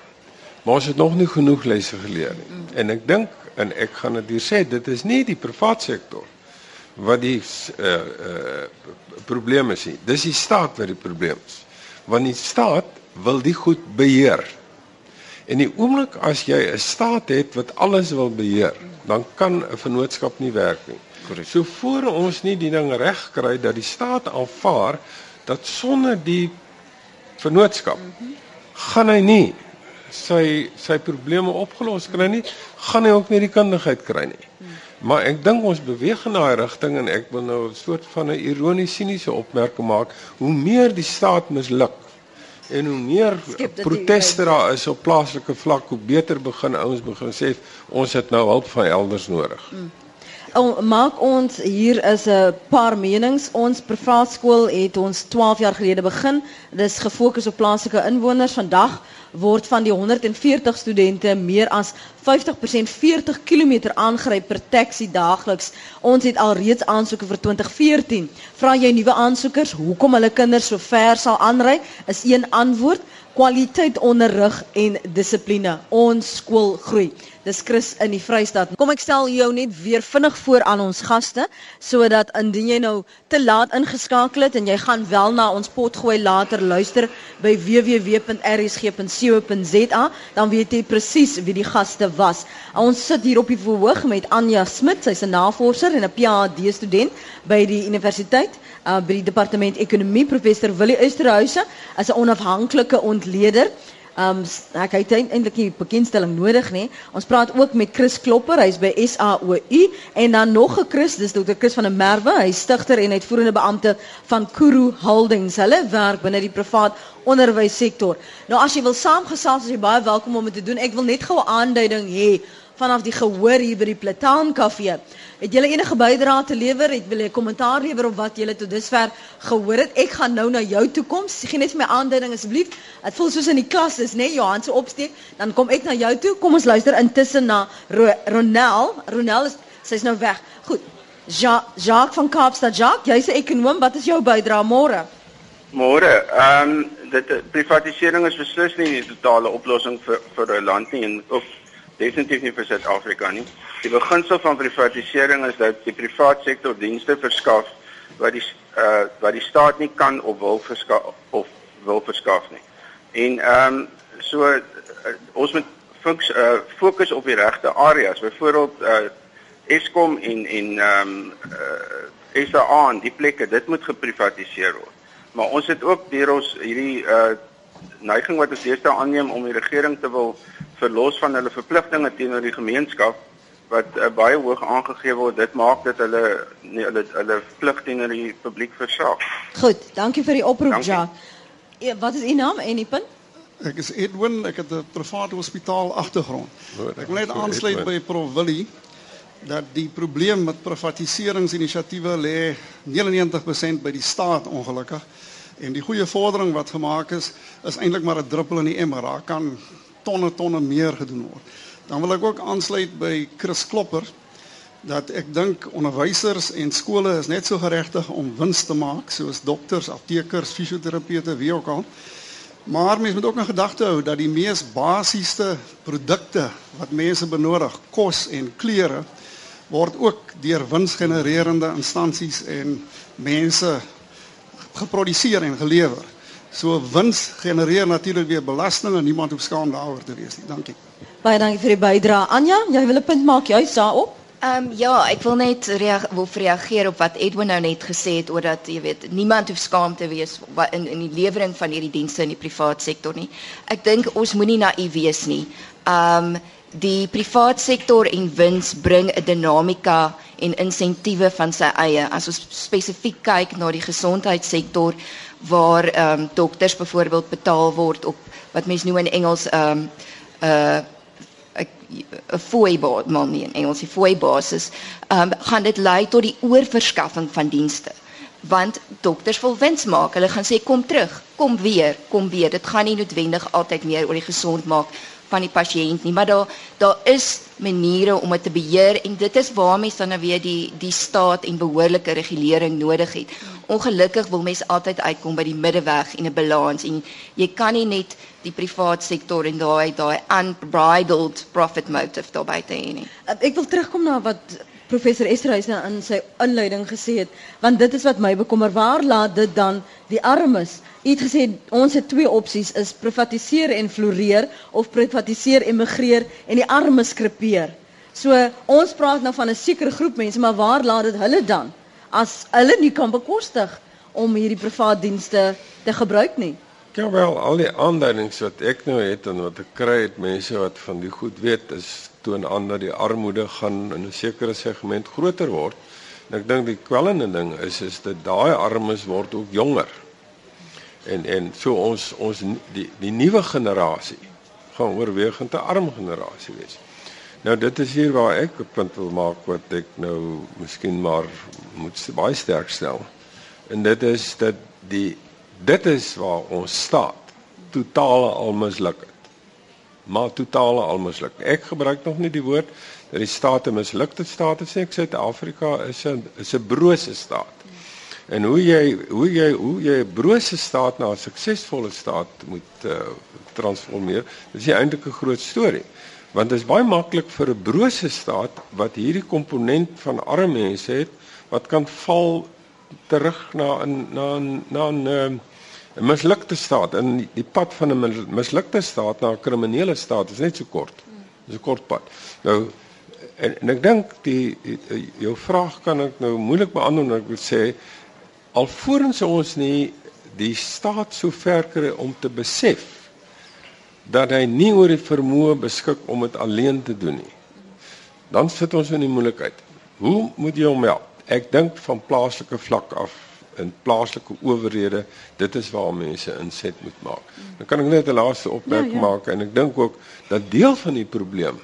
Maar ons het nog nie genoeg lesse geleer nie. En ek dink en ek gaan dit hier sê dit is nie die private sektor wat die uh uh probleme is nie dis die staat wat die probleem is want die staat wil die goed beheer en die oomblik as jy 'n staat het wat alles wil beheer dan kan 'n vennootskap nie werk nie korrek so voor ons nie die ding reg kry dat die staat aanvaar dat sonder die vennootskap mm -hmm. gaan hy nie sy sy probleme opgelos kry nie, gaan hy ook nie die kundigheid kry nie. Maar ek dink ons beweeg in daai rigting en ek wil nou 'n soort van 'n ironiese siniese opmerking maak, hoe meer die staat misluk en hoe meer proteste daar is op plaaslike vlak, hoe beter begin ouens begin sê ons het nou hulp van elders nodig. Mm. Maak ons hier is 'n paar menings. Ons privaat skool het ons 12 jaar gelede begin. Dit is gefokus op plaaslike inwoners. Vandag word van die 140 studente meer as 50% 40 km aangryp per taxi daagliks. Ons het al reeds aansoeke vir 2014. Vra jy nuwe aansoekers hoekom hulle kinders so ver sal aanry? Is een antwoord kwaliteit onderrig en dissipline. Ons skool groei. Dis Chris in die Vrystaat. Kom ek stel jou net weer vinnig voor aan ons gaste sodat indien jy nou te laat ingeskakel het en jy gaan wel na ons pot gooi later luister by www.rsg.co.za dan weet jy presies wie die gaste was. Ons sit hier op die verhoog met Anja Smit, sy's 'n navorser en 'n PhD student by die universiteit uh, by die departement ekonomie professor Willie Oosterhuise as 'n onafhanklike ontleder. Um ek het eintlik nie bekendstelling nodig nie. Ons praat ook met Chris Klopper, hy's by SAOU en dan nog 'n Chris, dis Dr. Chris van der Merwe, hy's stigter en uitvoerende beampte van Kuru Holdings. Hulle werk binne die privaat onderwyssektor. Nou as jy wil saamgesels, is jy baie welkom om dit te doen. Ek wil net gou 'n aanduiding hê vanaf die gehoor hier by die Plataan Kafee. Het julle enige bydrae te lewer? Het julle 'n kommentaar lewer op wat julle tot dusver gehoor het? Ek gaan nou na jou toe kom. Sê net vir my aanduiding asseblief. Dit voel soos in die klas is, né? Johan se opsteek. Dan kom ek na jou toe. Kom ons luister intussen na Ro Ronel. Ronel is sy's nou weg. Goed. Ja Jacques van Kaapstad. Jacques, jy's 'n ekonom. Wat is jou bydrae môre? Môre. Ehm um, dit privatisering is beslis nie die totale oplossing vir vir 'n land nie en of definitief nie vir Suid-Afrika nie. Die beginsel van privatisering is dat die private sektor dienste verskaf wat die uh wat die staat nie kan of wil verskaf of wil verskaf nie. En ehm um, so uh, ons moet fokus uh, fokus op die regte areas. Byvoorbeeld uh Eskom en en ehm um, uh, SA en die plekke, dit moet geprivatiseer word. Maar ons het ook deur ons hierdie uh neiging wat ons deesdae aanneem om die regering te wil verlos van hulle verpligtinge teenoor die gemeenskap wat uh, baie hoog aangegee word. Dit maak dit hulle nie hulle hulle plig teenoor die publiek versaak. Goed, dankie vir die oproep, Ja. E, wat is u naam en u punt? Ek is Edwin, ek het 'n private hospitaal agtergrond. Ek wil net aansluit by Prof Willie dat die probleem met privatiseringsinisiatiewe lê 99% by die staat ongelukkig. En die goeie vordering wat gemaak is, is eintlik maar 'n druppel in die emmer. Daar kan tonne tonne meer gedoen word. Dan wil ek ook aansluit by Chris Klopper dat ek dink onderwysers en skole is net so geregtig om wins te maak soos dokters, aptekers, fisioterapeute, wie ook al. Maar mens moet ook in gedagte hou dat die mees basiese produkte wat mense benodig, kos en klere, word ook deur winsgenererende instansies en mense geproduseer en gelewer. So wins genereer natuurlik weer belasting en niemand hoef skaam daaroor te wees nie. Dankie. Baie dankie vir die bydrae. Anja, jy wil 'n punt maak juist daarop? Ehm um, ja, ek wil net reag wil reageer op wat Edwin nou net gesê het oor dat jy weet niemand hoef skaam te wees in in die lewering van hierdie dienste in die privaat sektor nie. Ek dink ons moenie naïef wees nie. Ehm um, die privaat sektor en wins bring 'n dinamika en insentiewe van sy eie. As ons spesifiek kyk na die gesondheidssektor waar ehm um, dokters byvoorbeeld betaal word op wat mense noem in Engels ehm um, 'n uh, 'n fooi maar nie in Engels, 'n fooi basis, ehm um, gaan dit lei tot die oorverskaffing van dienste. Want dokters wil wins maak. Hulle gaan sê kom terug, kom weer, kom weer. Dit gaan nie noodwendig altyd meer oor die gesond maak van die pasiënt nie, maar daar daar is maniere om dit te beheer en dit is waar mense dan nou weer die die staat en behoorlike regulering nodig het. Ongelukkig wil mense altyd uitkom by die middeweg en 'n balans en jy kan nie net die privaat sektor en daai daai unbridled profit motive daarbey hê nie. Ek wil terugkom na wat professor Esterhuizen in sy inleiding gesê het, want dit is wat my bekommer. Waar laat dit dan die armes? U het gesê ons het twee opsies is privatiseer en floreer of privatiseer en migreer en die armes krepeer. So ons praat nou van 'n sekere groep mense, maar waar laat dit hulle dan as hulle nie kan bekostig om hierdie privaat dienste te gebruik nie? Ja wel, al die aanduidings wat ek nou het en wat ek kry het mense wat van die goed weet is toon aan dat die armoede gaan in 'n sekere segment groter word. En ek dink die kwellende ding is is dat daai armes word ook jonger. En en so ons ons die die nuwe generasie gaan oorwegend 'n arm generasie wees. Nou dit is hier waar ek 'n punt wil maak wat ek nou miskien maar moet baie sterk stel. En dit is dat die dit is waar ons staat totale almisluk maar totale almisluk. Ek gebruik nog nie die woord dat die staat 'n mislukte staat is nie. Ek sê Suid-Afrika is 'n is 'n brose staat. En hoe jy hoe jy hoe jy 'n brose staat na 'n suksesvolle staat moet uh, transformeer, dis eintlik 'n groot storie. Want dit is baie maklik vir 'n brose staat wat hierdie komponent van arme mense het wat kan val terug na 'n na 'n na 'n uh, 'n mislukte staat en die pad van 'n mislukte staat na 'n kriminele staat is net so kort. Dis 'n kort pad. Nou en, en ek dink die, die jou vraag kan ek nou moeilik beantwoord ek wil sê alvorens ons nie die staat so ver kry om te besef dat hy nie oor die vermoë beskik om dit alleen te doen nie. Dan sit ons in die moeilikheid. Hoe moet jy hom help? Ek dink van plaaslike vlak af in plaaslike owerhede dit is waar mense inset moet maak. Dan kan ek net 'n laaste opmerking ja, ja. maak en ek dink ook dat deel van die probleem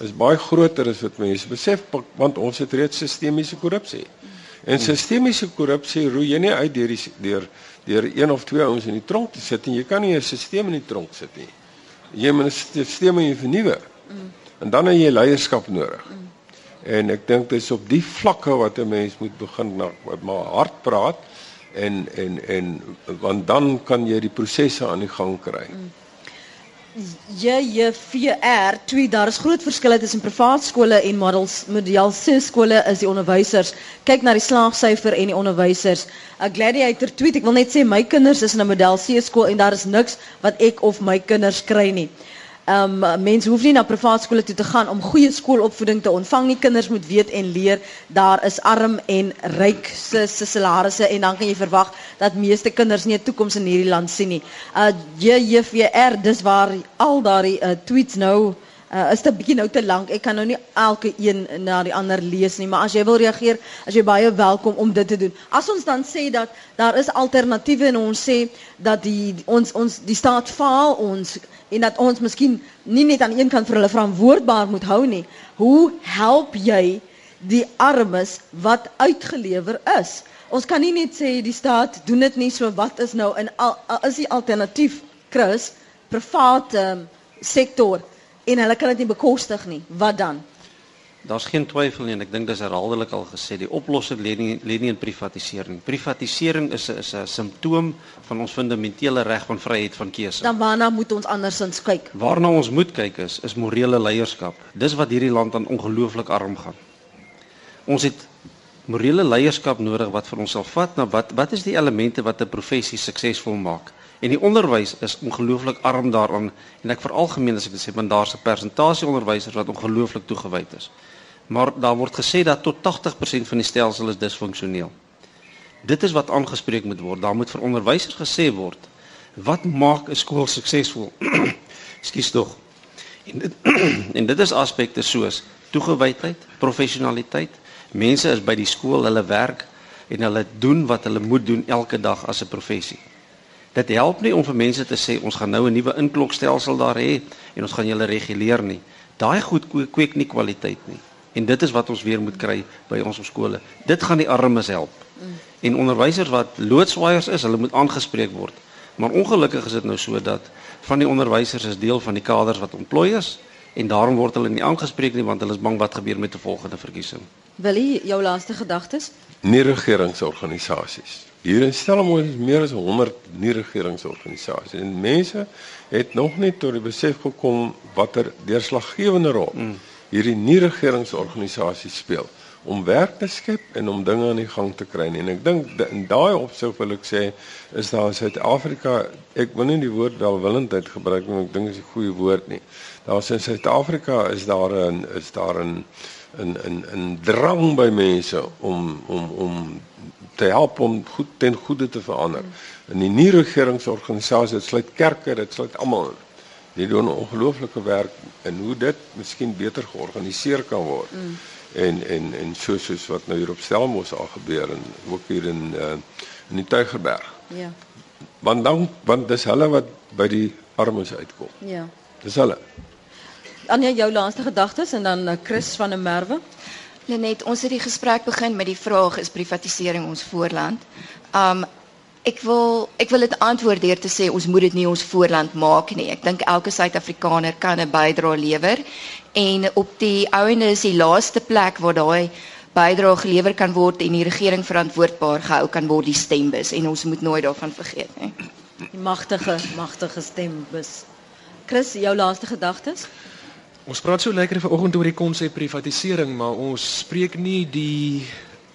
is baie groter as wat mense besef want ons het reeds sistemiese korrupsie. En sistemiese korrupsie roei jy nie uit deur die deur deur een of twee ouens in die tronk te sit en jy kan nie 'n stelsel in die tronk sit nie. Jy moet 'n stelsel vernuwe. En dan het jy leierskap nodig. En ek dink dis op die vlakke wat 'n mens moet begin na maar hard praat en en en want dan kan jy die prosesse aan die gang kry. JJVR, twee daar is groot verskille tussen privaat skole en models model C skole is die onderwysers. Kyk na die slaagsyfer en die onderwysers. 'n Gladiator tweet, ek wil net sê my kinders is in 'n model C skool en daar is niks wat ek of my kinders kry nie. Ehm um, mense hoef nie na privaat skole toe te gaan om goeie skoolopvoeding te ontvang nie. Kinders moet weet en leer daar is arm en ryk se se salarisse en dan kan jy verwag dat meeste kinders nie 'n toekoms in hierdie land sien nie. Uh JVR dis waar al daardie uh, tweets nou Uh, is dit bietjie nou te lank. Ek kan nou nie elke een na die ander lees nie, maar as jy wil reageer, as jy baie welkom om dit te doen. As ons dan sê dat daar is alternatiewe en ons sê dat die ons ons die staat faal ons en dat ons miskien nie net aan een kant vir hulle verantwoordbaar moet hou nie. Hoe help jy die armes wat uitgelewer is? Ons kan nie net sê die staat doen dit nie so wat is nou in al, is die alternatief Chris private um, sektor en hulle kan dit nie bekostig nie. Wat dan? Daar's geen twyfel nie en ek dink dis herhaaldelik al gesê die oplossing lê nie lê nie in privatisering. Privatisering is 'n is 'n simptoom van ons fundamentele reg van vryheid van keuse. Dan waarna moet ons andersins kyk? Waarna ons moet kyk is is morele leierskap. Dis wat hierdie land aan ongelooflik arm gaan. Ons het morele leierskap nodig wat vir ons sal vat na wat wat is die elemente wat 'n professie suksesvol maak? En die onderwys is ongelooflik arm daaraan en ek veralgemeen as ek dit sê want daar's 'n persentasie onderwysers wat ongelooflik toegewyd is. Maar daar word gesê dat tot 80% van die stelsel is disfunksioneel. Dit is wat aangespreek moet word. Daar moet vir onderwysers gesê word wat maak 'n skool suksesvol? Ekskuus tog. En dit en dit is aspekte soos toegewydheid, professionaliteit. Mense is by die skool, hulle werk en hulle doen wat hulle moet doen elke dag as 'n professie. Dit help nie om vir mense te sê ons gaan nou 'n nuwe inklokstelsel daar hê en ons gaan julle reguleer nie. Daai goed kweek nie kwaliteit nie. En dit is wat ons weer moet kry by ons op skole. Dit gaan die armes help. Mm. En onderwysers wat loodswaaiers is, hulle moet aangespreek word. Maar ongelukkig is dit nou so dat van die onderwysers is deel van die kaders wat ontplooi is en daarom word hulle nie aangespreek nie want hulle is bang wat gebeur met 'n volgende verkiesing. Wil jy jou laaste gedagtes? Nie regeringsorganisasies Hier in Stellenbosch is meer as 100 nie-regeringsorganisasies en mense het nog nie tot die besef gekom watter deurslaggewende rol mm. hierdie nie-regeringsorganisasies speel om werk te skep en om dinge aan die gang te kry. En ek dink in daai opsig wil ek sê is daar in Suid-Afrika, ek wil nie die woord welwillendheid gebruik nie, ek dink is 'n goeie woord nie. Daar's in Suid-Afrika is daar 'n is daar 'n 'n 'n 'n drang by mense om om om te help om goed ten goeie te verander. In die nie regeringsorganisasies, dit sluit kerke, dit sluit almal in. Die doen ongelooflike werk en hoe dit miskien beter georganiseer kan word. Mm. En en en soos soos wat nou hier op Stellenbosch al gebeur en ook hier in uh, in die Tuigerberg. Ja. Want dan want dis hulle wat by die armes uitkom. Ja. Dis hulle. Anja, jou laaste gedagtes en dan uh, Chris van der Merwe. Lenet, ons het die gesprek begin met die vraag is privatisering ons voorland. Um ek wil ek wil dit antwoord deur te sê ons moet dit nie ons voorland maak nie. Ek dink elke Suid-Afrikaner kan 'n bydrae lewer en op die ouene is die laaste plek waar daai bydrae gelewer kan word en die regering verantwoordbaar gehou kan word die stembus en ons moet nooit daarvan vergeet nie. Die magtige magtige stembus. Chris, jou laaste gedagtes? Ons praat so lekker vanoggend oor die konsep privatisering, maar ons spreek nie die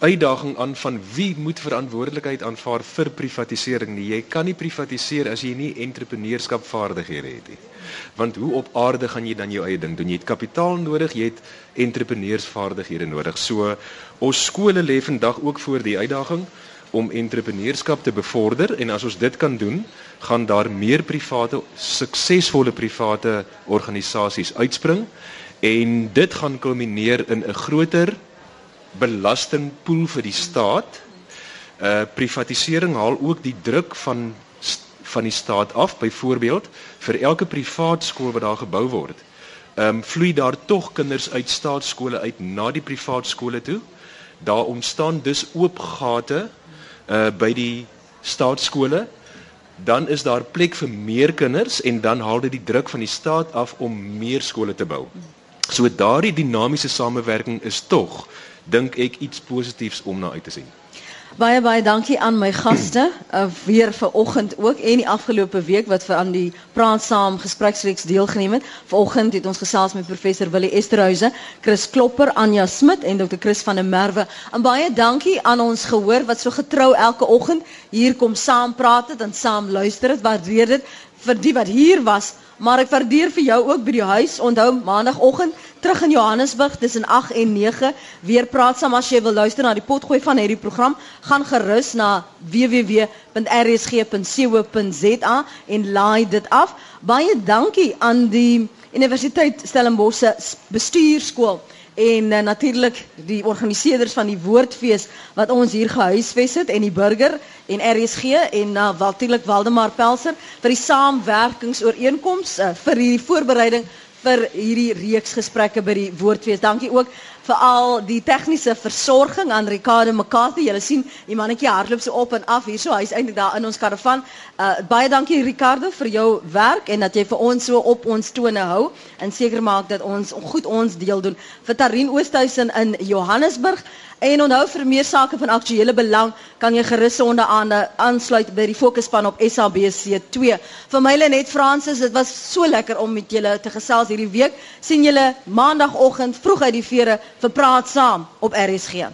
uitdaging aan van wie moet verantwoordelikheid aanvaar vir privatisering nie. Jy kan nie privatiseer as jy nie entrepreneurskapvaardighede het nie. Want hoe op aarde gaan jy dan jou eie ding doen? Jy het kapitaal nodig, jy het entrepreneursvaardighede nodig. So ons skole lê vandag ook voor die uitdaging om entrepreneurskap te bevorder en as ons dit kan doen, gaan daar meer private suksesvolle private organisasies uitspring en dit gaan kulmineer in 'n groter belastingpool vir die staat. Uh privatisering haal ook die druk van van die staat af. Byvoorbeeld, vir elke privaat skool wat daar gebou word, um, vloei daar tog kinders uit staatskole uit na die privaat skole toe. Daar ontstaan dus oop gate uh by die staatskole dan is daar plek vir meer kinders en dan haal dit die druk van die staat af om meer skole te bou. So daardie dinamiese samewerking is tog dink ek iets positiefs om na uit te sien. Baie baie dankie aan my gaste uh, weer vir oggend ook en die afgelope week wat vir aan die praat saam gespreksreeks deelgeneem het. Vanoggend het ons gesels met professor Willie Esterhuise, Chris Klopper, Anja Smit en Dr. Chris van der Merwe. En baie dankie aan ons gehoor wat so getrou elke oggend hier kom saam praat het en saam luister het. Waardeer dit vir die wat hier was, maar ek waardeer vir jou ook by die huis. Onthou maandagooggend terug in Johannesburg tussen 8 en 9 weer praat saam as jy wil luister na die potgooi van hierdie program, gaan gerus na www.rsg.co.za en laai dit af. Baie dankie aan die Universiteit Stellenbosch se bestuurskool en uh, natuurlik die organiseerders van die woordfees wat ons hier gehuisves het en die burger en RSG en uh, natuurlik Waldemar Pelser vir die saamwerkingsooreenkoms uh, vir hierdie voorbereiding vir hierdie reeks gesprekke by die woordfees. Dankie ook vir al die tegniese versorging aan Ricardo McCarthy. Julle sien die mannetjie hardloop so op en af hierso. Hy's eintlik daar in ons karavan. Uh baie dankie Ricardo vir jou werk en dat jy vir ons so op ons tone hou en seker maak dat ons goed ons deel doen. Vir Tarin Oosthuizen in Johannesburg. En onthou vir meer sake van aktuële belang kan jy gerus onder aan aansluit by die fokusspan op SABC2. Vir my Lenet Fransis, dit was so lekker om met julle te gesels hierdie week. sien julle maandagooggend vroeg uit die vere vir praat saam op RSG.